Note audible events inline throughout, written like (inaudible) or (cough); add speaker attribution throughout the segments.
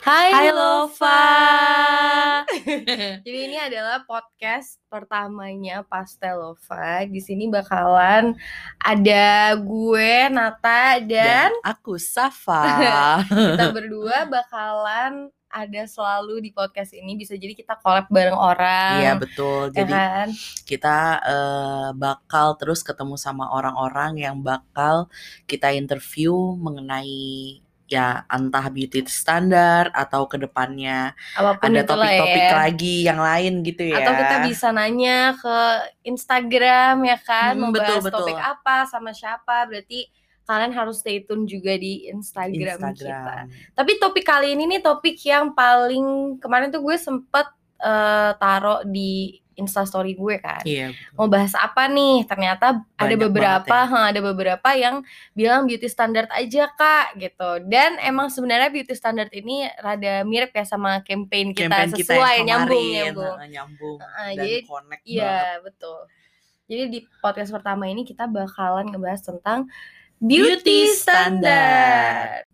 Speaker 1: Hai,
Speaker 2: Hai
Speaker 1: Lova. (laughs) Jadi ini adalah podcast pertamanya Pastel Lova. Di sini bakalan ada gue Nata dan
Speaker 2: aku Safa. (laughs)
Speaker 1: kita (laughs) berdua bakalan ada selalu di podcast ini. Bisa jadi kita collab bareng orang.
Speaker 2: Iya betul.
Speaker 1: ya
Speaker 2: Jadi
Speaker 1: kan?
Speaker 2: kita eh, bakal terus ketemu sama orang-orang yang bakal kita interview mengenai ya entah beauty standar atau ke
Speaker 1: depannya
Speaker 2: Apa
Speaker 1: pun ada
Speaker 2: topik-topik
Speaker 1: ya.
Speaker 2: lagi yang lain gitu ya.
Speaker 1: Atau kita bisa nanya ke Instagram ya kan,
Speaker 2: Hmm,
Speaker 1: mau
Speaker 2: betul,
Speaker 1: bahas
Speaker 2: betul.
Speaker 1: topik apa sama siapa. Berarti kalian harus stay tune juga di Instagram, kita.
Speaker 2: Instagram.
Speaker 1: Tapi topik kali ini nih topik yang paling kemarin tuh gue sempet eh, taruh di instastory gue kan.
Speaker 2: Iya.
Speaker 1: Mau bahas apa nih? Ternyata ada
Speaker 2: Banyak
Speaker 1: beberapa,
Speaker 2: banget
Speaker 1: ha, ada beberapa yang bilang beauty standard aja kak gitu. Dan emang sebenarnya beauty standard ini rada mirip ya sama campaign kita
Speaker 2: Campaign kita
Speaker 1: sesuai
Speaker 2: yang
Speaker 1: nyambung nyambung.
Speaker 2: nyambung
Speaker 1: Heeh,
Speaker 2: dan
Speaker 1: jadi
Speaker 2: connect banget.
Speaker 1: Iya betul. Jadi di podcast pertama ini kita bakalan ngebahas tentang
Speaker 2: Beauty
Speaker 1: beauty
Speaker 2: standard.
Speaker 1: standard.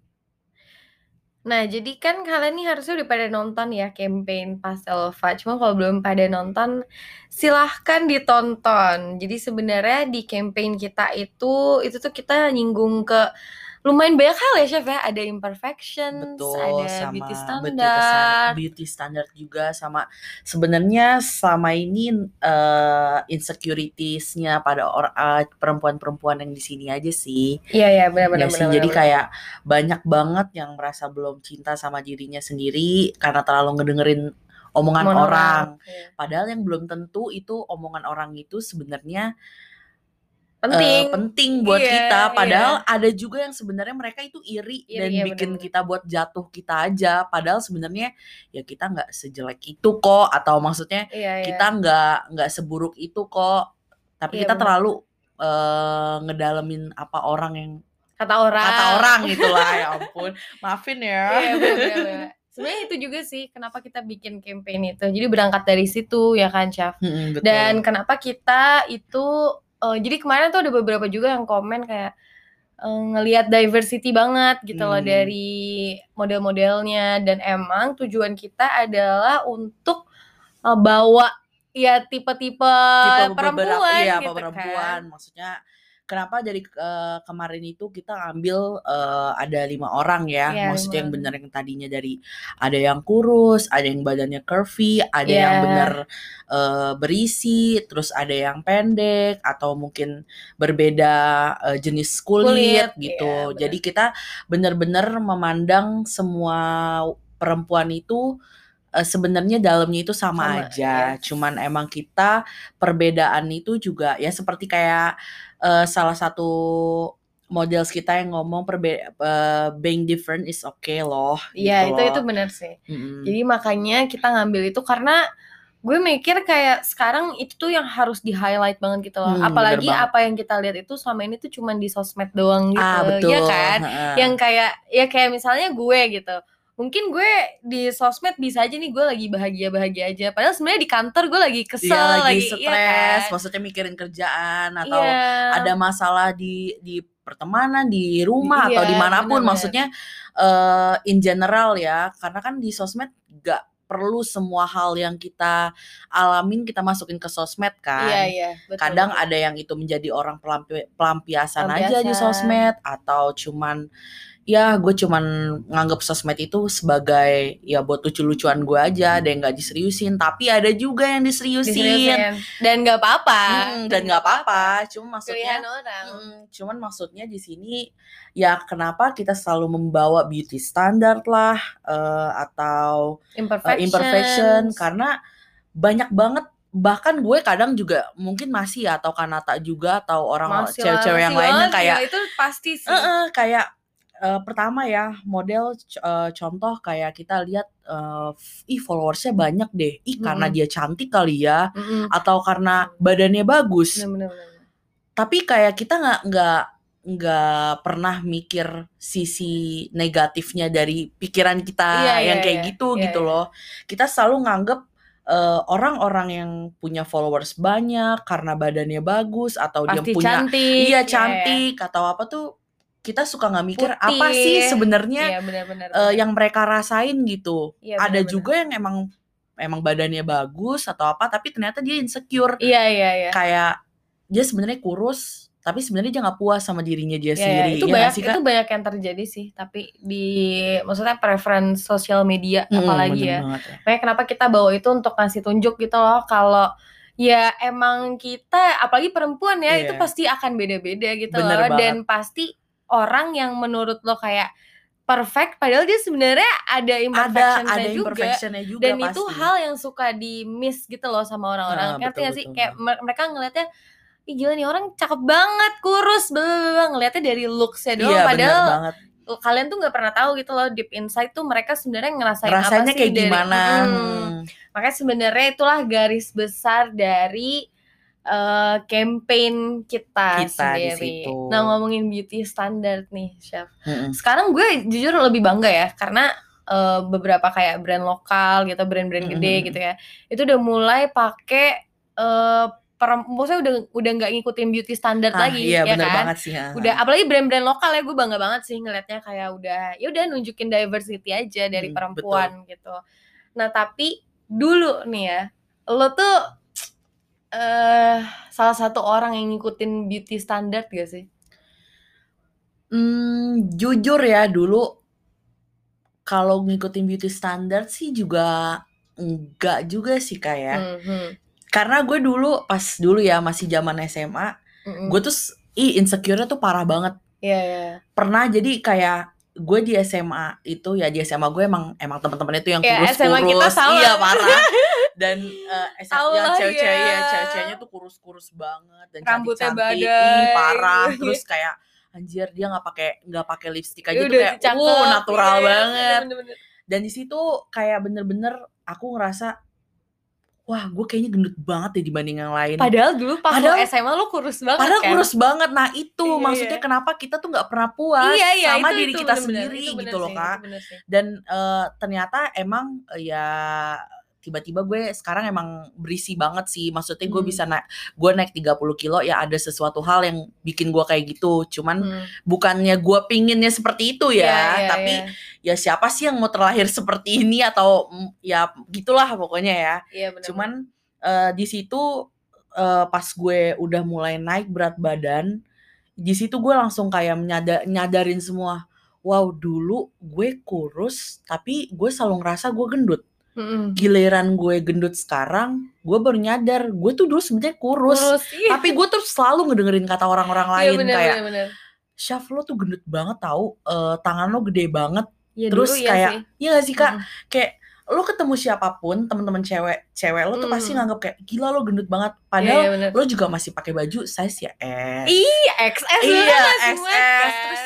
Speaker 1: Nah, jadi kan kalian nih harusnya udah pada nonton ya campaign Pastelova. Cuma kalau belum pada nonton, silahkan ditonton. Jadi sebenarnya di campaign kita itu, itu tuh kita nyinggung ke lumayan banyak hal ya Chef ya. Ada imperfections,
Speaker 2: betul
Speaker 1: ada
Speaker 2: sama
Speaker 1: beauty standard.
Speaker 2: beauty standard juga sama sebenarnya selama ini eh, insecuritiesnya pada or- eh, perempuan-perempuan yang di sini aja sih
Speaker 1: Iya, iya, benar-benar.
Speaker 2: ya jadi kayak banyak banget yang merasa belum cinta sama dirinya sendiri karena terlalu ngedengerin omongan orang
Speaker 1: Iya.
Speaker 2: padahal yang belum tentu itu omongan orang itu sebenarnya
Speaker 1: Penting.
Speaker 2: penting buat
Speaker 1: Iya,
Speaker 2: kita
Speaker 1: iya.
Speaker 2: padahal ada juga yang sebenarnya mereka itu iri,
Speaker 1: Iri,
Speaker 2: dan
Speaker 1: iya,
Speaker 2: bikin
Speaker 1: bener-bener.
Speaker 2: kita buat jatuh kita aja padahal sebenarnya ya kita nggak sejelek itu kok atau maksudnya
Speaker 1: Iya, iya.
Speaker 2: kita nggak nggak seburuk itu kok tapi
Speaker 1: Iya,
Speaker 2: kita
Speaker 1: bener.
Speaker 2: terlalu eh, ngedalemin apa orang yang
Speaker 1: kata orang.
Speaker 2: kata orang gitu lah ya ampun (laughs) maafin ya
Speaker 1: Iya, benar-benar. (laughs) Sebenarnya itu juga sih kenapa kita bikin campaign itu. Jadi berangkat dari situ ya kan, Chef.
Speaker 2: Betul.
Speaker 1: Dan kenapa kita itu eh, jadi kemarin tuh ada beberapa juga yang komen kayak eh, ngelihat diversity banget gitu loh
Speaker 2: Hmm.
Speaker 1: dari model-modelnya dan emang tujuan kita adalah untuk eh, bawa ya tipe-tipe
Speaker 2: tipe
Speaker 1: perempuan
Speaker 2: iya
Speaker 1: gitu
Speaker 2: perempuan
Speaker 1: kan.
Speaker 2: maksudnya kenapa dari eh, kemarin itu kita ambil eh, ada lima orang ya
Speaker 1: Iya,
Speaker 2: maksudnya yang bener yang tadinya dari ada yang kurus ada yang badannya curvy ada
Speaker 1: Iya.
Speaker 2: yang bener eh, berisi terus ada yang pendek atau mungkin berbeda eh, jenis kulit,
Speaker 1: Kulit,
Speaker 2: gitu
Speaker 1: iya, bener.
Speaker 2: jadi kita bener-bener memandang semua perempuan itu sebenarnya dalamnya itu sama,
Speaker 1: Sama,
Speaker 2: aja.
Speaker 1: yes.
Speaker 2: Cuman emang kita perbedaan itu juga ya seperti kayak eh, salah satu model kita yang ngomong perbe eh, being different is okay loh.
Speaker 1: Iya,
Speaker 2: gitu
Speaker 1: itu
Speaker 2: loh.
Speaker 1: itu benar sih.
Speaker 2: Mm-mm.
Speaker 1: Jadi makanya kita ngambil itu karena gue mikir kayak sekarang itu tuh yang harus di highlight banget gitu loh.
Speaker 2: Hmm,
Speaker 1: Apalagi
Speaker 2: banget.
Speaker 1: apa yang kita lihat itu selama ini tuh cuman di sosmed doang gitu.
Speaker 2: ah betul.
Speaker 1: Ya kan?
Speaker 2: Heeh.
Speaker 1: Yang kayak ya kayak misalnya gue gitu. Mungkin gue di sosmed bisa aja nih gue lagi bahagia-bahagia aja. Padahal sebenarnya di kantor gue lagi kesel,
Speaker 2: Iya lagi
Speaker 1: lagi
Speaker 2: stres,
Speaker 1: iya kan?
Speaker 2: maksudnya mikirin kerjaan atau
Speaker 1: Iya.
Speaker 2: ada masalah di di pertemanan di rumah
Speaker 1: Iya,
Speaker 2: atau di mana pun
Speaker 1: bener-bener.
Speaker 2: maksudnya eh in general ya karena kan di sosmed gak perlu semua hal yang kita alamin kita masukin ke sosmed kan
Speaker 1: Iya, iya, betul.
Speaker 2: kadang ada yang itu menjadi orang pelampi- pelampiasan aja di
Speaker 1: Pelampiasan.
Speaker 2: sosmed atau cuman ya gue cuman nganggap sosmed itu sebagai ya buat lucu-lucuan gue aja ada yang nggak diseriusin tapi ada juga yang diseriusin,
Speaker 1: Diseriusin. Dan gak apa-apa.
Speaker 2: Hmm, dan nggak apa-apa cuma maksudnya
Speaker 1: orang.
Speaker 2: Mm, cuman maksudnya di sini ya kenapa kita selalu membawa beauty standard lah eh, atau
Speaker 1: Imperfection.
Speaker 2: imperfection karena banyak banget bahkan gue kadang juga mungkin masih ya atau kanata juga atau orang cewek-cewek yang lainnya kayak
Speaker 1: itu pasti sih.
Speaker 2: eh, eh, kayak eh, pertama ya model c- eh, contoh kayak kita lihat f- ih followersnya banyak deh ih karena dia cantik kali ya
Speaker 1: Mm-mm.
Speaker 2: atau karena badannya bagus
Speaker 1: Bener, bener, bener.
Speaker 2: tapi kayak kita nggak nggak nggak pernah mikir sisi negatifnya dari pikiran kita
Speaker 1: Iya,
Speaker 2: yang
Speaker 1: iya,
Speaker 2: kayak
Speaker 1: iya.
Speaker 2: gitu
Speaker 1: Iya,
Speaker 2: gitu
Speaker 1: iya.
Speaker 2: loh kita selalu nganggep eh, orang-orang yang punya followers banyak karena badannya bagus atau dia
Speaker 1: Pasti
Speaker 2: punya
Speaker 1: cantik.
Speaker 2: iya
Speaker 1: ya,
Speaker 2: cantik atau apa tuh kita suka nggak mikir
Speaker 1: Putih.
Speaker 2: apa sih sebenarnya
Speaker 1: benar-benar.
Speaker 2: eh, yang mereka rasain gitu.
Speaker 1: Iya,
Speaker 2: Ada
Speaker 1: benar-benar.
Speaker 2: juga yang emang emang badannya bagus atau apa tapi ternyata dia insecure
Speaker 1: Iya iya iya.
Speaker 2: kayak dia sebenarnya kurus tapi sebenarnya dia nggak puas sama dirinya dia
Speaker 1: Ya, ya,
Speaker 2: sendiri.
Speaker 1: itu
Speaker 2: nggak
Speaker 1: banyak
Speaker 2: sih,
Speaker 1: itu banyak yang terjadi sih tapi di maksudnya preference sosial media
Speaker 2: Mm-mm,
Speaker 1: apalagi
Speaker 2: bener
Speaker 1: ya
Speaker 2: banget ya.
Speaker 1: makanya kenapa kita bawa itu untuk ngasih tunjuk gitu loh kalau ya emang kita apalagi perempuan ya itu
Speaker 2: Iya.
Speaker 1: pasti akan beda-beda gitu
Speaker 2: Bener
Speaker 1: loh
Speaker 2: banget.
Speaker 1: dan pasti orang yang menurut lo kayak perfect padahal dia sebenarnya ada
Speaker 2: Ada
Speaker 1: imperfectionsnya
Speaker 2: ada
Speaker 1: juga
Speaker 2: imperfectionnya juga
Speaker 1: dan
Speaker 2: pasti.
Speaker 1: itu hal yang suka di miss gitu loh sama orang-orang
Speaker 2: Ah,
Speaker 1: ngerti gak sih
Speaker 2: betul.
Speaker 1: kayak mer- mereka ngelihatnya Ih gila nih orang cakep banget kurus bla ngelihatnya dari looksnya doang
Speaker 2: Iya
Speaker 1: padahal
Speaker 2: banget.
Speaker 1: kalian tuh nggak pernah tahu gitu loh deep inside tuh mereka sebenarnya ngerasain
Speaker 2: Rasanya
Speaker 1: apa sih
Speaker 2: kayak
Speaker 1: dari
Speaker 2: gimana?
Speaker 1: Mm.
Speaker 2: Hmm.
Speaker 1: makanya sebenarnya itulah garis besar dari eh, campaign kita,
Speaker 2: Kita di
Speaker 1: sendiri. Nah ngomongin beauty standard nih, chef.
Speaker 2: Mm-mm.
Speaker 1: Sekarang gue jujur lebih bangga ya karena eh, beberapa kayak brand lokal gitu, brand-brand gede
Speaker 2: Mm-mm.
Speaker 1: gitu ya, itu udah mulai pakai eh perem- maksudnya udah udah nggak ngikutin beauty standard
Speaker 2: Ah,
Speaker 1: lagi,
Speaker 2: iya
Speaker 1: ya
Speaker 2: bener
Speaker 1: kan?
Speaker 2: banget sih. ah.
Speaker 1: udah apalagi brand-brand lokal ya gue bangga banget sih ngelihatnya kayak udah ya udah nunjukin diversity aja dari
Speaker 2: Hmm,
Speaker 1: perempuan gitu nah tapi dulu nih ya lo tuh eh salah satu orang yang ngikutin beauty standard gak sih
Speaker 2: Hmm, jujur ya dulu kalau ngikutin beauty standard sih juga enggak juga sih kayak.
Speaker 1: Hmm, hmm,
Speaker 2: Karena gue dulu pas dulu ya masih zaman SMA,
Speaker 1: mm-mm.
Speaker 2: gue tuh s- ih insecure-nya tuh parah banget.
Speaker 1: Iya, iya.
Speaker 2: Pernah jadi kayak gue di SMA itu ya di SMA gue emang emang teman-temannya tuh yang
Speaker 1: Ya,
Speaker 2: kurus-kurus.
Speaker 1: SMA kita sama.
Speaker 2: Iya parah. (laughs) Dan eh SMA
Speaker 1: Tahu
Speaker 2: yang cewek-cewek
Speaker 1: ya.
Speaker 2: ya, cewek-ceweknya tuh kurus-kurus banget dan
Speaker 1: Rambutnya
Speaker 2: cantik-cantik.
Speaker 1: badai.
Speaker 2: Ih, parah. (laughs) Terus kayak anjir dia nggak pakai nggak pakai lipstick aja
Speaker 1: Ya
Speaker 2: tuh
Speaker 1: udah
Speaker 2: kayak
Speaker 1: cakep,
Speaker 2: natural
Speaker 1: iya, iya,
Speaker 2: banget.
Speaker 1: bener-bener.
Speaker 2: Dan di situ kayak bener-bener aku ngerasa wah gue kayaknya gendut banget deh dibanding yang lain.
Speaker 1: padahal dulu pas lo
Speaker 2: Padahal-
Speaker 1: SMA lo kurus banget
Speaker 2: Padahal
Speaker 1: kan
Speaker 2: kurus banget. Nah itu
Speaker 1: Iya,
Speaker 2: maksudnya
Speaker 1: iya.
Speaker 2: kenapa kita tuh nggak pernah puas
Speaker 1: iya, iya,
Speaker 2: sama
Speaker 1: itu-
Speaker 2: diri
Speaker 1: itu
Speaker 2: kita
Speaker 1: bener-bener,
Speaker 2: sendiri
Speaker 1: itu bener
Speaker 2: gitu loh kak.
Speaker 1: bener.
Speaker 2: Dan eh, ternyata emang eh, ya tiba-tiba gue sekarang emang berisi banget sih. Maksudnya gue
Speaker 1: Hmm.
Speaker 2: bisa naik, gue naik 30 kilo ya ada sesuatu hal yang bikin gue kayak gitu. Cuman
Speaker 1: Hmm.
Speaker 2: bukannya gue pinginnya seperti itu ya,
Speaker 1: Iya, iya,
Speaker 2: tapi
Speaker 1: iya.
Speaker 2: ya siapa sih yang mau terlahir seperti ini atau mm, ya gitulah pokoknya ya.
Speaker 1: Iya, bener-bener.
Speaker 2: Cuman eh, di situ eh, pas gue udah mulai naik berat badan, di situ gue langsung kayak menyada- nyadarin semua. Wow, dulu gue kurus, tapi gue selalu ngerasa gue gendut.
Speaker 1: Mm-mm.
Speaker 2: Giliran gue gendut sekarang, gue baru nyadar gue tuh dulu sebenarnya kurus.
Speaker 1: Kurus, iya.
Speaker 2: Tapi gue tuh selalu ngedengerin kata orang-orang
Speaker 1: Iya,
Speaker 2: lain
Speaker 1: bener,
Speaker 2: kayak,
Speaker 1: bener, bener.
Speaker 2: Syaf lo tuh gendut banget tahu, eh, tangan lo gede banget.
Speaker 1: Iya,
Speaker 2: Terus
Speaker 1: dulu iya
Speaker 2: kayak, iya gak sih kak?
Speaker 1: Mm-mm.
Speaker 2: kayak lo ketemu siapa pun teman-teman cewek cewek lo tuh pasti
Speaker 1: Mm.
Speaker 2: nganggap kayak gila lo gendut banget
Speaker 1: Iya,
Speaker 2: padahal
Speaker 1: iya, bener.
Speaker 2: lo juga masih pakai baju size ya S
Speaker 1: Iya, XS
Speaker 2: iya XS terus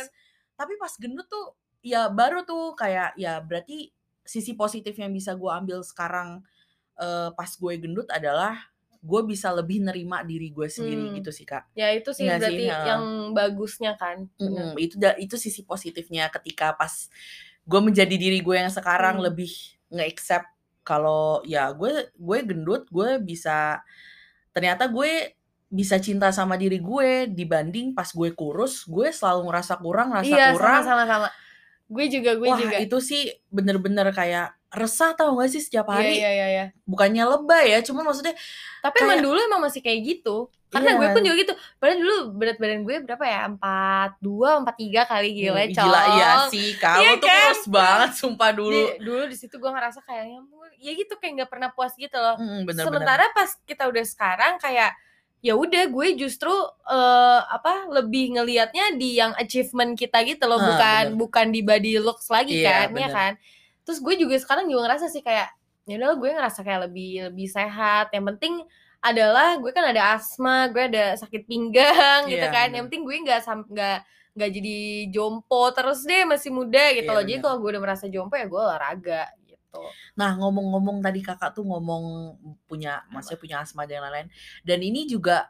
Speaker 2: tapi pas gendut tuh ya baru tuh kayak ya berarti sisi positif yang bisa gue ambil sekarang eh, pas gue gendut adalah gue bisa lebih nerima diri gue sendiri
Speaker 1: Hmm.
Speaker 2: gitu sih kak
Speaker 1: Ya itu sih
Speaker 2: Iya sih,
Speaker 1: berarti
Speaker 2: heeh.
Speaker 1: yang bagusnya kan.
Speaker 2: Mm-mm, itu itu sisi positifnya ketika pas gue menjadi diri gue yang sekarang
Speaker 1: Hmm.
Speaker 2: lebih nge-accept kalau ya gue gue gendut gue bisa ternyata gue bisa cinta sama diri gue dibanding pas gue kurus gue selalu ngerasa kurang ngerasa
Speaker 1: Iya,
Speaker 2: kurang
Speaker 1: sama-sama sama. Gue juga, gue
Speaker 2: wah
Speaker 1: juga.
Speaker 2: itu sih bener-bener kayak resah tau gak sih setiap
Speaker 1: Iya,
Speaker 2: hari
Speaker 1: iya, iya, iya.
Speaker 2: bukannya lebay ya cuman maksudnya
Speaker 1: Tapi
Speaker 2: Kayak-
Speaker 1: emang dulu emang masih kayak gitu. Karena
Speaker 2: Iya.
Speaker 1: gue pun juga gitu. Padahal dulu berat badan gue berapa ya? 42, 43 kali gila,
Speaker 2: hmm, gila iya sih kalau
Speaker 1: Iya
Speaker 2: tuh
Speaker 1: kan?
Speaker 2: kurus banget sumpah dulu
Speaker 1: Di- dulu di situ gue ngerasa kayaknya ya gitu kayak nggak pernah puas gitu loh.
Speaker 2: Mm, bener-bener
Speaker 1: Sementara pas kita udah sekarang kayak ya udah gue justru eh, apa lebih ngelihatnya di yang achievement kita gitu loh bukan
Speaker 2: bener.
Speaker 1: bukan di body looks lagi
Speaker 2: Iya,
Speaker 1: kan ya kan? Terus gue juga sekarang juga ngerasa sih kayak ya udah gue ngerasa kayak lebih lebih sehat. Yang penting adalah gue kan ada asma gue ada sakit pinggang gitu
Speaker 2: Iya,
Speaker 1: kan
Speaker 2: bener.
Speaker 1: yang penting gue nggak nggak nggak jadi jompo terus deh masih muda gitu
Speaker 2: Iya,
Speaker 1: loh. Jadi kalau gue udah merasa jompo ya gue olahraga gitu
Speaker 2: Nah, ngomong-ngomong tadi kakak tuh ngomong punya, maksudnya punya asma dan lain-lain. Dan ini juga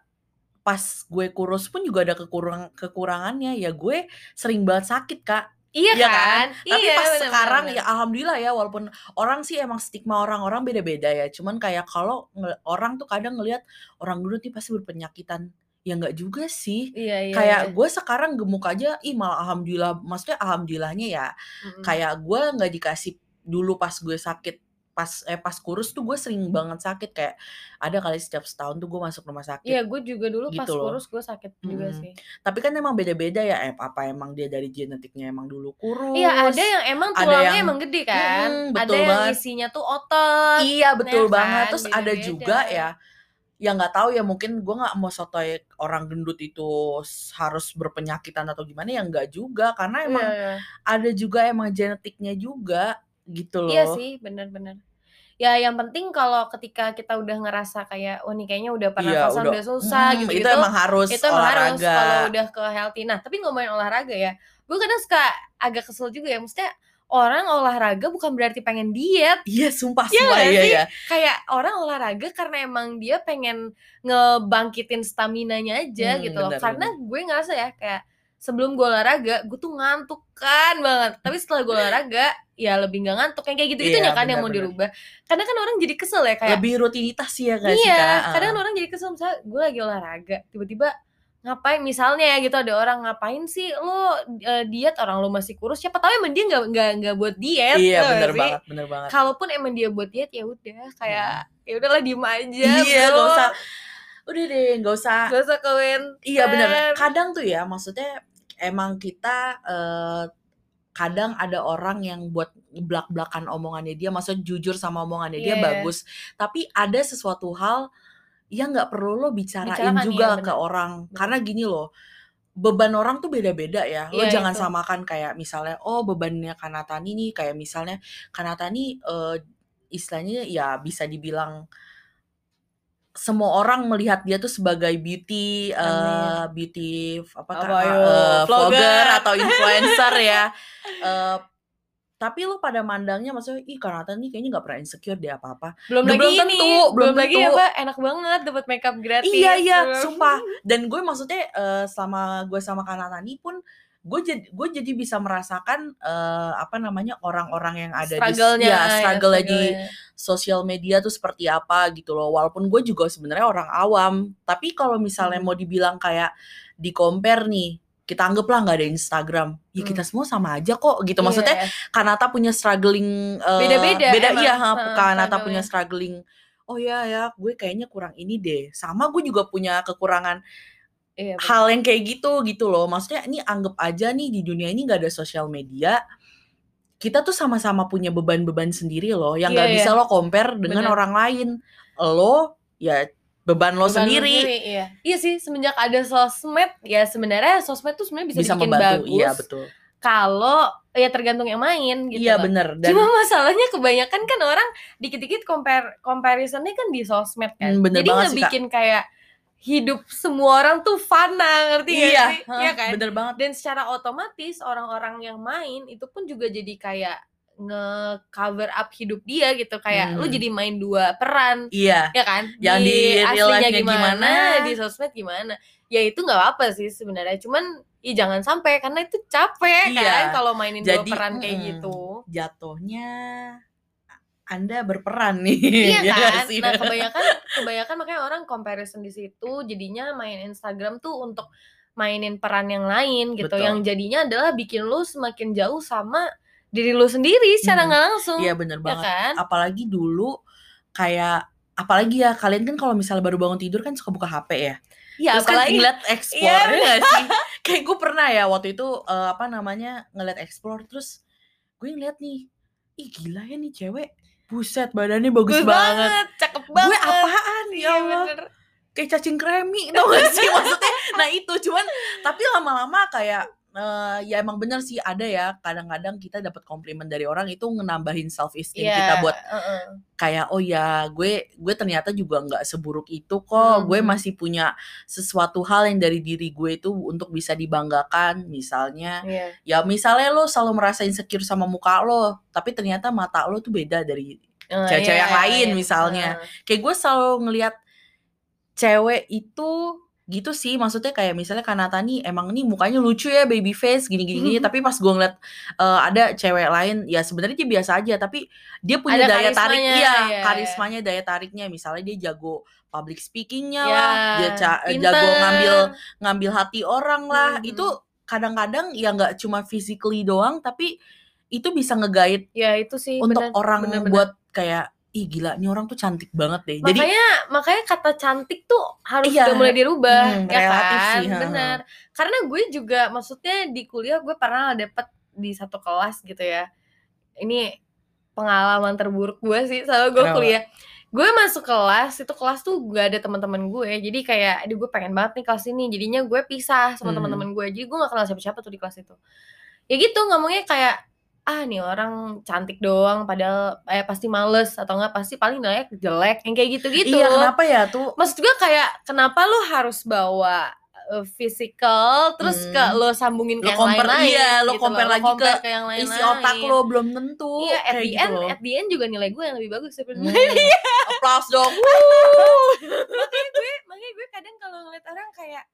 Speaker 2: pas gue kurus pun juga ada kekurang kekurangannya. Ya gue sering banget sakit kak.
Speaker 1: iya,
Speaker 2: Iya
Speaker 1: kan,
Speaker 2: Tapi
Speaker 1: iya,
Speaker 2: pas
Speaker 1: bener,
Speaker 2: sekarang
Speaker 1: bener,
Speaker 2: ya alhamdulillah ya walaupun orang sih emang stigma orang-orang beda-beda ya. Cuman kayak kalau orang tuh kadang ngelihat orang gendut nih pasti berpenyakitan. Ya nggak juga sih.
Speaker 1: Iya iya
Speaker 2: Kayak
Speaker 1: iya.
Speaker 2: gue sekarang gemuk aja, ih malah alhamdulillah maksudnya alhamdulillahnya ya,
Speaker 1: Mhm.
Speaker 2: kayak gue nggak dikasih dulu pas gue sakit, pas eh, pas kurus tuh gue sering banget sakit, kayak ada kali setiap setahun tuh gue masuk rumah sakit.
Speaker 1: Iya, gue juga dulu pas
Speaker 2: Gitu loh.
Speaker 1: kurus gue sakit juga
Speaker 2: Mhm.
Speaker 1: sih.
Speaker 2: Tapi kan emang beda-beda ya, eh, apa emang dia dari genetiknya emang dulu kurus,
Speaker 1: Iya, ada yang emang
Speaker 2: ada
Speaker 1: tulangnya
Speaker 2: yang
Speaker 1: emang gede kan, ada
Speaker 2: betul
Speaker 1: yang
Speaker 2: banget.
Speaker 1: isinya tuh otot,
Speaker 2: Iya, betul
Speaker 1: ya
Speaker 2: banget.
Speaker 1: kan,
Speaker 2: Terus ada juga ya, ya nggak tahu ya mungkin gue nggak mau sotoy orang gendut itu harus berpenyakitan atau gimana, ya nggak juga, karena
Speaker 1: Iya
Speaker 2: emang
Speaker 1: iya.
Speaker 2: ada juga emang genetiknya juga, gitu
Speaker 1: Iya
Speaker 2: loh.
Speaker 1: sih, bener bener. Ya yang penting kalau ketika kita udah ngerasa kayak, "Oh, nih kayaknya udah
Speaker 2: Iya,
Speaker 1: pernafasan
Speaker 2: udah
Speaker 1: udah susah,"
Speaker 2: mhm, itu
Speaker 1: gitu-gitu,
Speaker 2: emang harus
Speaker 1: itu emang harus
Speaker 2: olahraga.
Speaker 1: kalau udah ke healthy. Nah, tapi ngomongin olahraga ya, gue kadang suka agak kesel juga ya, maksudnya orang olahraga bukan berarti pengen diet.
Speaker 2: Iya, sumpah
Speaker 1: Iya
Speaker 2: sumpah, iya
Speaker 1: sih?
Speaker 2: iya.
Speaker 1: Kayak orang olahraga karena emang dia pengen ngebangkitin staminanya aja
Speaker 2: Mmm,
Speaker 1: gitu loh.
Speaker 2: bener
Speaker 1: Karena
Speaker 2: bener.
Speaker 1: gue ngerasa ya kayak sebelum gue olahraga, gue tuh ngantuk kan banget. Tapi setelah gue olahraga, ya lebih nggak ngantuk. Yang kayak gitu-gitunya
Speaker 2: Iya,
Speaker 1: kan yang mau
Speaker 2: bener.
Speaker 1: dirubah. Karena kan orang jadi kesel ya kayak
Speaker 2: Lebih rutinitas ya nggak sih,
Speaker 1: Iya, kadang orang jadi kesel misalnya gue lagi olahraga, tiba-tiba ngapain misalnya ya gitu ada orang, "Ngapain sih lo, eee, diet orang lo masih kurus?" Siapa tahu emang dia nggak nggak nggak buat diet,
Speaker 2: Iya, bener
Speaker 1: sih?
Speaker 2: banget bener banget.
Speaker 1: Kalaupun emang dia buat diet, ya udah kayak,
Speaker 2: Mhm.
Speaker 1: ya udahlah diem aja,
Speaker 2: Iya,
Speaker 1: Bro.
Speaker 2: nggak usah udah deh nggak usah
Speaker 1: Nggak usah komentar.
Speaker 2: Iya bener, kadang tuh ya maksudnya emang kita, eee, kadang ada orang yang buat ngeblak-blakan omongannya dia, maksudnya jujur sama omongannya dia
Speaker 1: Iya iya.
Speaker 2: bagus. Tapi ada sesuatu hal yang nggak perlu lo bicarain
Speaker 1: Bicarakan, iya
Speaker 2: juga ke
Speaker 1: bener.
Speaker 2: orang.
Speaker 1: Bener.
Speaker 2: Karena gini loh, beban orang tuh beda-beda ya. Lo
Speaker 1: Iya
Speaker 2: jangan
Speaker 1: itu.
Speaker 2: samakan kayak misalnya, oh bebannya Kanatani nih kayak misalnya Kanatani, eee, istilahnya ya bisa dibilang semua orang melihat dia tuh sebagai beauty,
Speaker 1: Amin.
Speaker 2: beauty apa
Speaker 1: Apa yo,
Speaker 2: eee, vlogger
Speaker 1: vlogger.
Speaker 2: atau influencer ya. (laughs) Eee, tapi lo pada mandangnya maksudnya, "Ih Kanata nih kayaknya nggak pernah insecure deh apa-apa."
Speaker 1: Belum
Speaker 2: Ya
Speaker 1: lagi
Speaker 2: belum
Speaker 1: ini,
Speaker 2: tentu belum
Speaker 1: belum lagi
Speaker 2: tentu.
Speaker 1: apa, enak banget dapat makeup gratis.
Speaker 2: Iya iya,
Speaker 1: Belum.
Speaker 2: sumpah. Dan gue maksudnya, eee, selama gue sama Kanatani pun, gue jad gue jadi bisa merasakan, eee, apa namanya, orang-orang yang ada di s
Speaker 1: Struggle-nya,
Speaker 2: ya
Speaker 1: ya
Speaker 2: struggle-nya di
Speaker 1: struggle-nya.
Speaker 2: sosial media tuh seperti apa gitu loh. Walaupun gue juga sebenarnya orang awam, tapi kalau misalnya
Speaker 1: Mhm.
Speaker 2: mau dibilang kayak di-compare nih, kita anggaplah nggak ada Instagram, ya kita
Speaker 1: Mmm.
Speaker 2: semua sama aja kok gitu. Maksudnya
Speaker 1: Iya.
Speaker 2: Kanata punya struggling, eee,
Speaker 1: Beda-beda
Speaker 2: beda iya, heeh, Kanata punya
Speaker 1: struggle-nya.
Speaker 2: struggling, "Oh ya ya, gue kayaknya kurang ini deh." Sama gue juga punya kekurangan
Speaker 1: Iya bener.
Speaker 2: hal yang kayak gitu, gitu loh. Maksudnya ini anggap aja nih di dunia ini nggak ada sosial media, kita tuh sama-sama punya beban-beban sendiri loh, yang
Speaker 1: Iya
Speaker 2: nggak
Speaker 1: iya.
Speaker 2: bisa lo compare dengan
Speaker 1: Bener.
Speaker 2: orang lain. Lo, ya beban lo
Speaker 1: Beban
Speaker 2: sendiri.
Speaker 1: sendiri, iya. Iya sih, semenjak ada sosmed, ya sebenarnya sosmed tuh sebenarnya bisa
Speaker 2: Bisa
Speaker 1: dibikin
Speaker 2: membantu, iya
Speaker 1: bagus
Speaker 2: betul.
Speaker 1: kalau ya tergantung yang main gitu
Speaker 2: Iya
Speaker 1: loh.
Speaker 2: bener, dan
Speaker 1: Cuma masalahnya kebanyakan kan orang dikit-dikit compare comparison-nya kan di sosmed kan.
Speaker 2: Mmm, bener
Speaker 1: Jadi
Speaker 2: Kak.
Speaker 1: ngebikin kayak hidup semua orang tuh fana, ngerti
Speaker 2: Iya,
Speaker 1: sih?
Speaker 2: heeh,
Speaker 1: Iya kan?
Speaker 2: bener banget.
Speaker 1: Dan secara otomatis orang-orang yang main itu pun juga jadi kayak nge-cover up hidup dia gitu, kayak lu
Speaker 2: Mmm.
Speaker 1: jadi main 2 peran,
Speaker 2: Iya,
Speaker 1: ya kan?
Speaker 2: yang di real
Speaker 1: aslinya gimana,
Speaker 2: gimana.
Speaker 1: di sosmed gimana. Ya itu nggak apa-apa sih sebenarnya, cuman ya jangan sampai karena itu capek
Speaker 2: Iya,
Speaker 1: kan kalau mainin 2
Speaker 2: jadi
Speaker 1: peran kayak gitu.
Speaker 2: jatuhnya Anda berperan nih,
Speaker 1: Iya (laughs)
Speaker 2: ya
Speaker 1: kan?
Speaker 2: sih?
Speaker 1: Nah, kebanyakan kebanyakan makanya orang comparison di situ, jadinya main Instagram tuh untuk mainin peran yang lain gitu,
Speaker 2: Betul.
Speaker 1: yang jadinya adalah bikin lu semakin jauh sama diri lu sendiri secara
Speaker 2: Mhm,
Speaker 1: nggak langsung,
Speaker 2: iya bener
Speaker 1: ya
Speaker 2: banget.
Speaker 1: kan?
Speaker 2: Apalagi dulu kayak apalagi ya, kalian kan kalau misalnya baru bangun tidur kan suka buka HP ya?
Speaker 1: Iya,
Speaker 2: Terus kan
Speaker 1: apalagi
Speaker 2: ngeliat
Speaker 1: iya
Speaker 2: explore, ya sih? (laughs) Kayak gue pernah ya waktu itu, eee, apa namanya, ngeliat explore terus gue ngeliat nih, ih gila ya nih cewek, buset badannya bagus
Speaker 1: Bagus
Speaker 2: banget.
Speaker 1: banget, cakep
Speaker 2: Gue
Speaker 1: banget.
Speaker 2: apaan ya
Speaker 1: Iya
Speaker 2: Allah?
Speaker 1: bener.
Speaker 2: Kayak cacing kremi tau gak sih maksudnya? Nah itu, cuman tapi lama-lama kayak, eee, ya emang bener sih ada ya kadang-kadang kita dapat komplimen dari orang itu ngenambahin self esteem kita
Speaker 1: Iya,
Speaker 2: buat
Speaker 1: heeh.
Speaker 2: kayak, "Oh ya gue gue ternyata juga nggak seburuk itu kok, gue
Speaker 1: Mhm.
Speaker 2: masih punya sesuatu hal yang dari diri gue itu untuk bisa dibanggakan." Misalnya,
Speaker 1: Iya.
Speaker 2: ya misalnya lo selalu merasa insecure sama muka lo, tapi ternyata mata lo tuh beda dari
Speaker 1: Eee,
Speaker 2: cewek-cewek
Speaker 1: iya
Speaker 2: yang lain
Speaker 1: iya,
Speaker 2: misalnya.
Speaker 1: heeh.
Speaker 2: Kayak gue selalu ngelihat cewek itu gitu sih maksudnya kayak misalnya Kanata nih emang nih mukanya lucu ya baby face gini gini, gini. tapi pas gue ngeliat uh, ada cewek lain ya sebenarnya dia biasa aja tapi dia punya
Speaker 1: Ada
Speaker 2: daya tarik iya
Speaker 1: iya,
Speaker 2: karismanya daya tariknya misalnya dia jago public speakingnya
Speaker 1: Ya,
Speaker 2: lah dia ca-
Speaker 1: pinter.
Speaker 2: jago ngambil ngambil hati orang lah
Speaker 1: Mhm.
Speaker 2: itu kadang-kadang ya nggak cuma physically doang tapi itu bisa ngegait
Speaker 1: ya itu sih
Speaker 2: untuk
Speaker 1: bener,
Speaker 2: orang
Speaker 1: bener-bener.
Speaker 2: buat kayak ih gila nih orang tuh cantik banget deh. Jadi
Speaker 1: makanya makanya kata cantik tuh harus
Speaker 2: Iya.
Speaker 1: udah mulai dirubah
Speaker 2: Hmm,
Speaker 1: ya
Speaker 2: relatif
Speaker 1: kan?
Speaker 2: sih,
Speaker 1: benar. Karena gue juga maksudnya di kuliah gue pernah dapet di satu kelas gitu ya. Ini pengalaman terburuk gue sih sama gue
Speaker 2: Kenapa?
Speaker 1: kuliah. Gue masuk kelas itu kelas tuh gak ada teman-teman gue. Jadi kayak aduh gue pengen banget nih kelas ini. Jadinya gue pisah sama
Speaker 2: Hmm.
Speaker 1: teman-teman gue. Jadi gue gak kenal siapa-siapa tuh di kelas itu. Ya gitu ngomongnya kayak ah nih orang cantik doang padahal eh pasti males atau enggak pasti paling nilainya jelek yang kayak gitu-gitu
Speaker 2: iya kenapa ya tuh
Speaker 1: maksud gue kayak kenapa lu harus bawa uh, physical terus
Speaker 2: Hmm.
Speaker 1: ke lo sambungin ke
Speaker 2: Lo
Speaker 1: yang lain-lain
Speaker 2: iya, lo
Speaker 1: gitu
Speaker 2: compare.
Speaker 1: Lo
Speaker 2: lagi
Speaker 1: compare
Speaker 2: ke
Speaker 1: yang lain-lain
Speaker 2: isi otak lo belum tentu
Speaker 1: iya at the
Speaker 2: gitu
Speaker 1: end
Speaker 2: loh.
Speaker 1: at the end juga nilai gue yang lebih bagus sebenarnya
Speaker 2: Hmm. (laughs) Applause dong.
Speaker 1: makanya gue makanya gue kadang kalau ngeliat orang kayak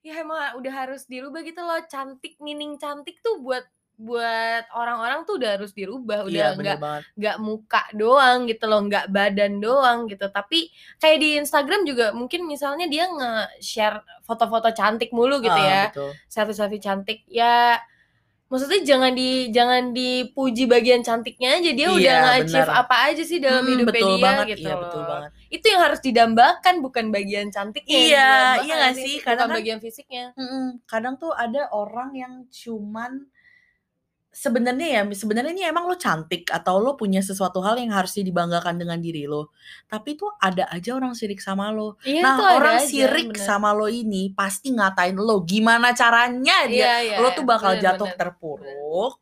Speaker 1: ya emang udah harus dirubah gitu loh cantik meaning cantik tuh buat buat orang-orang tuh udah harus dirubah
Speaker 2: Iya
Speaker 1: udah nggak
Speaker 2: banget.
Speaker 1: nggak muka doang gitu loh nggak badan doang gitu tapi kayak di Instagram juga mungkin misalnya dia nge-share foto-foto cantik mulu gitu
Speaker 2: Ah,
Speaker 1: ya selfie-selfie cantik ya maksudnya jangan di jangan dipuji bagian cantiknya aja dia
Speaker 2: Iya,
Speaker 1: udah nge-achieve apa aja sih dalam
Speaker 2: Hmm,
Speaker 1: hidupnya
Speaker 2: betul
Speaker 1: dia
Speaker 2: banget.
Speaker 1: gitu
Speaker 2: Iya
Speaker 1: loh
Speaker 2: betul banget.
Speaker 1: itu yang harus didambakan bukan bagian cantiknya
Speaker 2: Iya, iya nggak sih?
Speaker 1: bukan
Speaker 2: Kadang kan-
Speaker 1: bagian fisiknya.
Speaker 2: Kadang tuh ada orang yang cuman sebenarnya ya sebenarnya ini emang lo cantik atau lo punya sesuatu hal yang harusnya dibanggakan dengan diri lo. Tapi tuh ada aja orang sirik sama lo.
Speaker 1: iya
Speaker 2: nah, orang
Speaker 1: aja,
Speaker 2: sirik
Speaker 1: bener.
Speaker 2: sama lo ini pasti ngatain lo. Gimana caranya dia
Speaker 1: iya, iya,
Speaker 2: lo tuh bakal
Speaker 1: bener,
Speaker 2: jatuh
Speaker 1: bener.
Speaker 2: terpuruk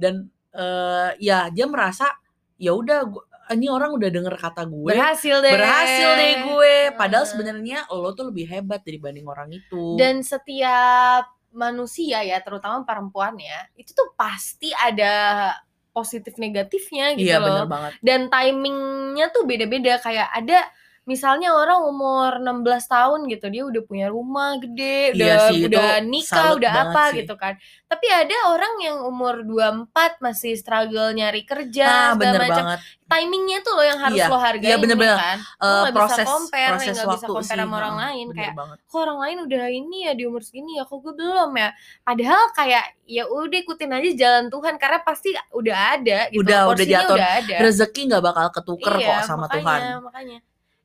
Speaker 2: dan eh, ya dia merasa ya udah ini orang udah denger kata gue
Speaker 1: berhasil deh
Speaker 2: berhasil deh gue padahal sebenarnya lo tuh lebih hebat dibanding orang itu
Speaker 1: dan setiap manusia ya terutama perempuan ya itu tuh pasti ada positif negatifnya gitu
Speaker 2: iya
Speaker 1: loh.
Speaker 2: bener banget.
Speaker 1: Dan timingnya tuh beda-beda kayak ada misalnya orang umur 16 tahun gitu dia udah punya rumah gede udah
Speaker 2: Iya sih, itu
Speaker 1: udah nikah udah apa
Speaker 2: sih.
Speaker 1: gitu kan. Tapi ada orang yang umur 24 masih struggle nyari kerja
Speaker 2: nah
Speaker 1: segala
Speaker 2: bener
Speaker 1: macam.
Speaker 2: banget.
Speaker 1: Timingnya tuh loh yang harus
Speaker 2: Iya,
Speaker 1: lo hargain
Speaker 2: iya, bener-bener.
Speaker 1: ya kan? Lo
Speaker 2: Eh, proses
Speaker 1: bisa compare
Speaker 2: proses
Speaker 1: nggak bisa
Speaker 2: waktu
Speaker 1: compare
Speaker 2: sih.
Speaker 1: sama orang
Speaker 2: heeh,
Speaker 1: lain.
Speaker 2: bener
Speaker 1: kayak
Speaker 2: banget.
Speaker 1: Kok orang lain udah ini ya di umur segini ya kok gue belum ya? Padahal kayak ya udah ikutin aja jalan Tuhan karena pasti udah ada gitu
Speaker 2: Udah, udah
Speaker 1: porsinya udah ada.
Speaker 2: Rezeki nggak bakal ketuker
Speaker 1: iya,
Speaker 2: kok sama
Speaker 1: makanya,
Speaker 2: Tuhan.
Speaker 1: makanya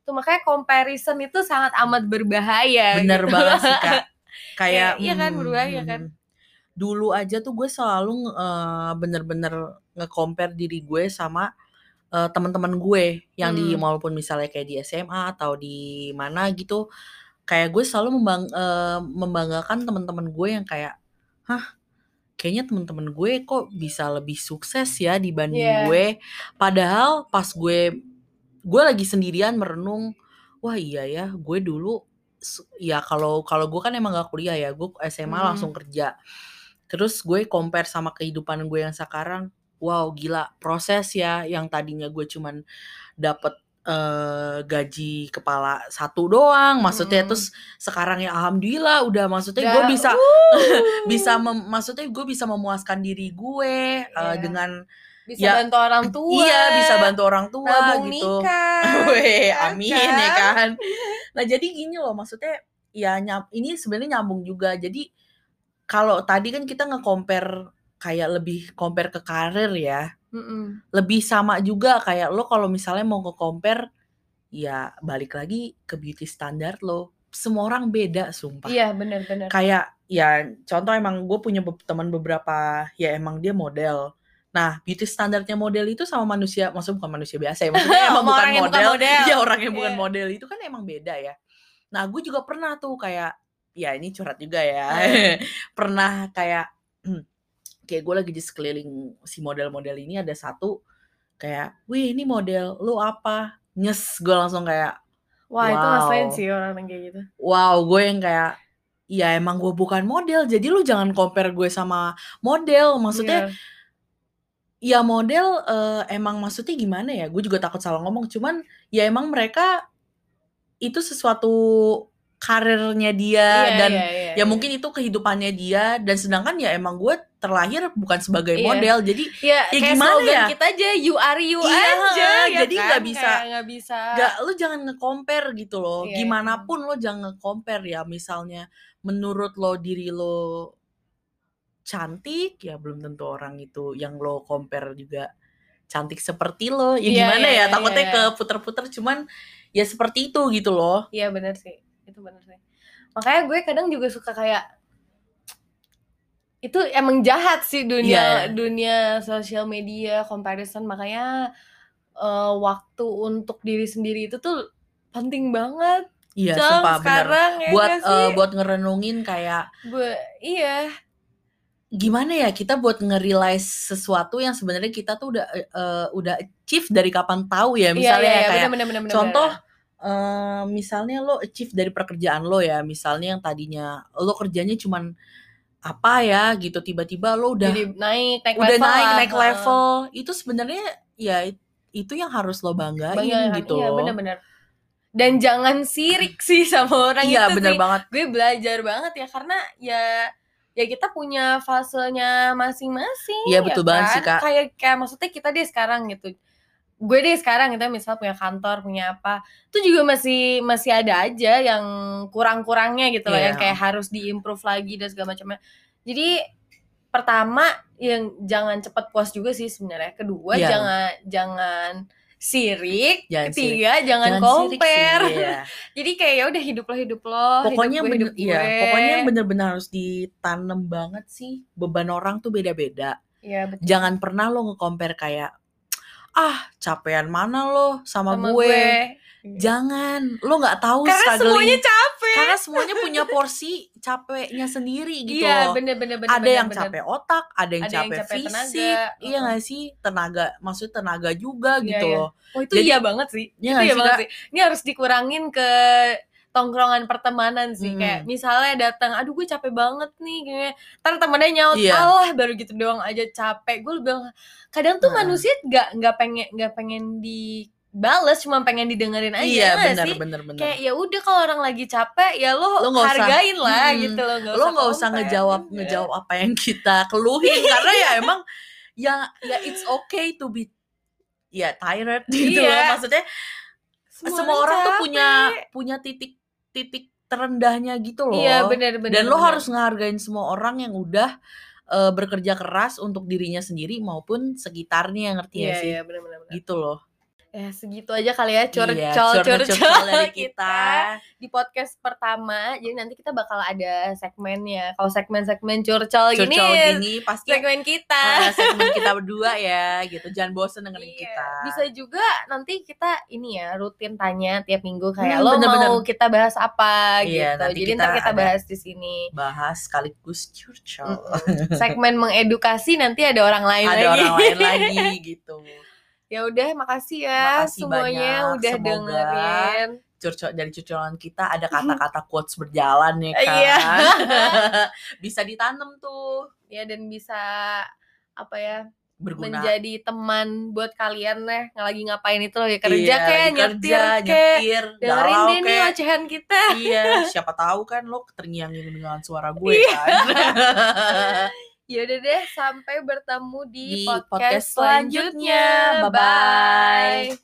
Speaker 1: itu makanya comparison itu sangat amat berbahaya
Speaker 2: bener
Speaker 1: gitu.
Speaker 2: banget sih kak (laughs) kayak
Speaker 1: iya kan, berbahaya
Speaker 2: hmm,
Speaker 1: kan?
Speaker 2: hmm. dulu aja tuh gue selalu eh, bener-bener nge-compare diri gue sama eh, teman-teman gue yang di
Speaker 1: Hmm.
Speaker 2: walaupun misalnya kayak di SMA atau di mana gitu kayak gue selalu membang eh, membanggakan teman-teman gue yang kayak hah kayaknya teman-teman gue kok bisa lebih sukses ya dibanding
Speaker 1: Iya.
Speaker 2: gue padahal pas gue gue lagi sendirian merenung wah iya ya gue dulu ya kalau kalau gue kan emang gak kuliah ya gue SMA
Speaker 1: Hmm.
Speaker 2: langsung kerja terus gue compare sama kehidupan gue yang sekarang wow gila proses ya yang tadinya gue cuman dapet eh, gaji kepala satu doang maksudnya
Speaker 1: Hmm.
Speaker 2: terus sekarang ya alhamdulillah udah maksudnya gue bisa
Speaker 1: uh, (laughs)
Speaker 2: bisa mem- maksudnya gue bisa memuaskan diri gue eh,
Speaker 1: Iya.
Speaker 2: dengan
Speaker 1: bisa
Speaker 2: ya,
Speaker 1: bantu orang tua
Speaker 2: iya bisa bantu orang tua
Speaker 1: nabung
Speaker 2: gitu
Speaker 1: nikah (laughs)
Speaker 2: Weh, amin
Speaker 1: kan?
Speaker 2: ya kan. Nah, jadi gini loh, maksudnya ya nyam, ini sebenarnya nyambung juga. Jadi kalau tadi kan kita nge-compare kayak lebih compare ke karir ya.
Speaker 1: Mm-mm.
Speaker 2: Lebih sama juga kayak lo kalau misalnya mau nge-compare ya balik lagi ke beauty standar lo. Semua orang beda sumpah.
Speaker 1: iya benar-benar
Speaker 2: Kayak ya contoh emang gue punya teman beberapa ya emang dia model. Nah, beauty standarnya model itu sama manusia, maksudnya bukan manusia biasa ya, maksudnya emang (laughs) bukan
Speaker 1: orang yang bukan
Speaker 2: model,
Speaker 1: model.
Speaker 2: Iya orang yang bukan
Speaker 1: Iya.
Speaker 2: model itu kan emang beda ya. Nah, gue juga pernah tuh kayak, ya ini curhat juga ya,
Speaker 1: Hmm. (laughs)
Speaker 2: pernah kayak, (clears throat) kayak gue lagi di sekeliling si model-model ini ada satu kayak, wih ini model, lu apa? Nyes, gue langsung kayak,
Speaker 1: wah itu
Speaker 2: Wow.
Speaker 1: ngeselin sih orang yang kayak gitu
Speaker 2: wow, gue yang kayak, ya emang gue bukan model, jadi lu jangan compare gue sama model, maksudnya
Speaker 1: Iya.
Speaker 2: Ya model eh, emang maksudnya gimana ya? Gue juga takut salah ngomong. Cuman ya emang mereka itu sesuatu karirnya dia
Speaker 1: Iya,
Speaker 2: dan
Speaker 1: iya, iya,
Speaker 2: ya
Speaker 1: iya.
Speaker 2: mungkin itu kehidupannya dia dan sedangkan ya emang gue terlahir bukan sebagai
Speaker 1: Iya.
Speaker 2: model jadi
Speaker 1: ya,
Speaker 2: ya
Speaker 1: kayak
Speaker 2: gimana
Speaker 1: slogan
Speaker 2: ya?
Speaker 1: kita aja you are you
Speaker 2: Iya,
Speaker 1: aja ya
Speaker 2: jadi
Speaker 1: kan?
Speaker 2: nggak bisa-
Speaker 1: Kayak nggak bisa
Speaker 2: Gak, lu jangan nge-compare gitu loh.
Speaker 1: Iya,
Speaker 2: Gimana pun lo jangan nge-compare ya. Misalnya menurut lo diri lo cantik, ya belum tentu orang itu yang lo compare juga cantik seperti lo. Ya
Speaker 1: Iya,
Speaker 2: gimana
Speaker 1: iya,
Speaker 2: ya?
Speaker 1: iya,
Speaker 2: Takutnya
Speaker 1: iya.
Speaker 2: ke puter-puter cuman ya seperti itu gitu loh.
Speaker 1: Iya bener sih, itu bener sih. Makanya gue kadang juga suka kayak itu emang jahat sih dunia
Speaker 2: Iya.
Speaker 1: dunia sosial media comparison makanya eh, waktu untuk diri sendiri itu tuh penting banget.
Speaker 2: Iya, bener.
Speaker 1: sekarang ya
Speaker 2: Buat eh, buat ngerenungin kayak
Speaker 1: Bu- iya,
Speaker 2: gimana ya kita buat nge-realize sesuatu yang sebenarnya kita tuh udah eh, udah achieve dari kapan tahu ya.
Speaker 1: iya,
Speaker 2: Misalnya
Speaker 1: iya,
Speaker 2: ya
Speaker 1: iya,
Speaker 2: kayak
Speaker 1: bener, bener, bener,
Speaker 2: Contoh,
Speaker 1: bener.
Speaker 2: eh, misalnya lo achieve dari pekerjaan lo ya, misalnya yang tadinya lo kerjanya cuman apa ya gitu, tiba-tiba lo udah
Speaker 1: jadi naik naik
Speaker 2: udah
Speaker 1: level
Speaker 2: naik
Speaker 1: lah,
Speaker 2: naik level, itu sebenarnya ya it- itu yang harus lo banggain
Speaker 1: Bangga kan?
Speaker 2: gitu
Speaker 1: iya bener-bener dan jangan sirik sih sama orang
Speaker 2: Iya
Speaker 1: itu
Speaker 2: bener
Speaker 1: sih
Speaker 2: banget.
Speaker 1: gue belajar banget ya karena ya ya kita punya fasenya masing-masing
Speaker 2: Iya betul
Speaker 1: ya
Speaker 2: banget sih
Speaker 1: kan?
Speaker 2: kak.
Speaker 1: kayak kayak maksudnya kita deh sekarang gitu gue deh sekarang kita misal punya kantor punya apa itu juga masih masih ada aja yang kurang-kurangnya gitu loh
Speaker 2: Iya.
Speaker 1: yang kayak harus diimprove lagi dan segala macamnya jadi pertama yang jangan cepat puas juga sih sebenarnya kedua
Speaker 2: Iya.
Speaker 1: jangan jangan sirik
Speaker 2: Jangan
Speaker 1: ketiga jangan,
Speaker 2: Jangan sirik
Speaker 1: compare
Speaker 2: sih, iya. (laughs)
Speaker 1: jadi kayak ya udah hidup lo hidup lo
Speaker 2: Pokoknya
Speaker 1: hidup gue,
Speaker 2: bener,
Speaker 1: hidup
Speaker 2: iya,
Speaker 1: gue.
Speaker 2: pokoknya bener-bener harus ditanam banget sih. Beban orang tuh beda-beda.
Speaker 1: Iya, betul.
Speaker 2: Jangan pernah lo nge-compare kayak ah capean mana lo sama,
Speaker 1: sama
Speaker 2: gue.
Speaker 1: gue
Speaker 2: Jangan, lo nggak tahu
Speaker 1: karena
Speaker 2: struggling.
Speaker 1: semuanya capek
Speaker 2: Karena semuanya punya porsi capeknya sendiri gitu
Speaker 1: iya
Speaker 2: loh.
Speaker 1: bener bener bener
Speaker 2: ada
Speaker 1: bener,
Speaker 2: yang
Speaker 1: bener.
Speaker 2: capek otak, ada yang
Speaker 1: Ada yang
Speaker 2: capek
Speaker 1: capek
Speaker 2: fisik,
Speaker 1: tenaga,
Speaker 2: iya
Speaker 1: heeh.
Speaker 2: nggak sih? Tenaga, maksudnya tenaga juga
Speaker 1: Iya,
Speaker 2: gitu
Speaker 1: iya.
Speaker 2: loh.
Speaker 1: oh itu
Speaker 2: Jadi-
Speaker 1: iya banget sih
Speaker 2: Iya
Speaker 1: itu iya
Speaker 2: sih,
Speaker 1: banget sih ini harus dikurangin ke tongkrongan pertemanan sih
Speaker 2: Hmm.
Speaker 1: kayak misalnya datang aduh gue capek banget nih kayak ntar temennya nyaut
Speaker 2: Iya.
Speaker 1: Allah baru gitu doang aja capek gue bilang kadang tuh
Speaker 2: Nah.
Speaker 1: manusia nggak nggak pengen nggak pengen dibales cuma pengen didengerin aja
Speaker 2: Iya benar
Speaker 1: sih
Speaker 2: benar benar.
Speaker 1: kayak ya udah kalau orang lagi capek ya lo,
Speaker 2: Lo usah-
Speaker 1: hargain lah
Speaker 2: Hmm.
Speaker 1: gitu lo nggak
Speaker 2: Lo nggak usah ngejawab
Speaker 1: Iya.
Speaker 2: ngejawab apa yang kita keluhin (laughs) karena ya emang ya ya it's okay to be ya tired (laughs) gitu
Speaker 1: Iya.
Speaker 2: loh. Maksudnya semua, orang tuh
Speaker 1: capek.
Speaker 2: punya punya titik titik terendahnya gitu loh.
Speaker 1: iya benar benar
Speaker 2: Dan lo harus ngehargain semua orang yang udah eh, bekerja keras untuk dirinya sendiri maupun sekitarnya ngerti
Speaker 1: iya
Speaker 2: ya sih?
Speaker 1: iya benar benar.
Speaker 2: Gitu loh.
Speaker 1: Ya segitu aja kali ya curcol
Speaker 2: Iya,
Speaker 1: curcol,
Speaker 2: curcol dari kita.
Speaker 1: di podcast pertama jadi nanti kita bakal ada segmennya kalau segmen-segmen curcol,
Speaker 2: Curcol
Speaker 1: gini
Speaker 2: gini pasti
Speaker 1: segmen kita
Speaker 2: segmen kita berdua ya gitu. Jangan bosen dengerin
Speaker 1: Iya,
Speaker 2: kita.
Speaker 1: bisa juga nanti kita ini ya rutin tanya tiap minggu kayak
Speaker 2: Hmm,
Speaker 1: lo
Speaker 2: bener-bener.
Speaker 1: mau kita bahas apa
Speaker 2: Iya,
Speaker 1: gitu
Speaker 2: nanti
Speaker 1: jadi
Speaker 2: kita
Speaker 1: ntar kita
Speaker 2: ada-
Speaker 1: bahas di sini
Speaker 2: bahas sekaligus curcol.
Speaker 1: Mm-mm. segmen mengedukasi nanti ada orang lain
Speaker 2: Ada
Speaker 1: lagi
Speaker 2: orang lain lagi (laughs) gitu.
Speaker 1: Ya udah makasih ya
Speaker 2: Makasih
Speaker 1: semuanya
Speaker 2: banyak.
Speaker 1: udah
Speaker 2: Semoga
Speaker 1: dengerin
Speaker 2: Curcol dari curcolan kita ada kata-kata quotes berjalan ya kan.
Speaker 1: Iya. (laughs)
Speaker 2: Bisa ditanam tuh
Speaker 1: ya dan bisa apa ya
Speaker 2: berguna.
Speaker 1: menjadi teman buat kalian deh yang lagi ngapain itu lagi kerja
Speaker 2: Iya,
Speaker 1: kayak
Speaker 2: kerja,
Speaker 1: nyetir kayak
Speaker 2: nyetir,
Speaker 1: dengerin deh nih ocehan kita
Speaker 2: Iya, siapa tahu kan lo terngiang-ngiang dengan suara gue
Speaker 1: Iya.
Speaker 2: kan. (laughs)
Speaker 1: Yaudah deh, sampai bertemu di,
Speaker 2: Di
Speaker 1: podcast,
Speaker 2: podcast selanjutnya. Bye-bye.
Speaker 1: Bye.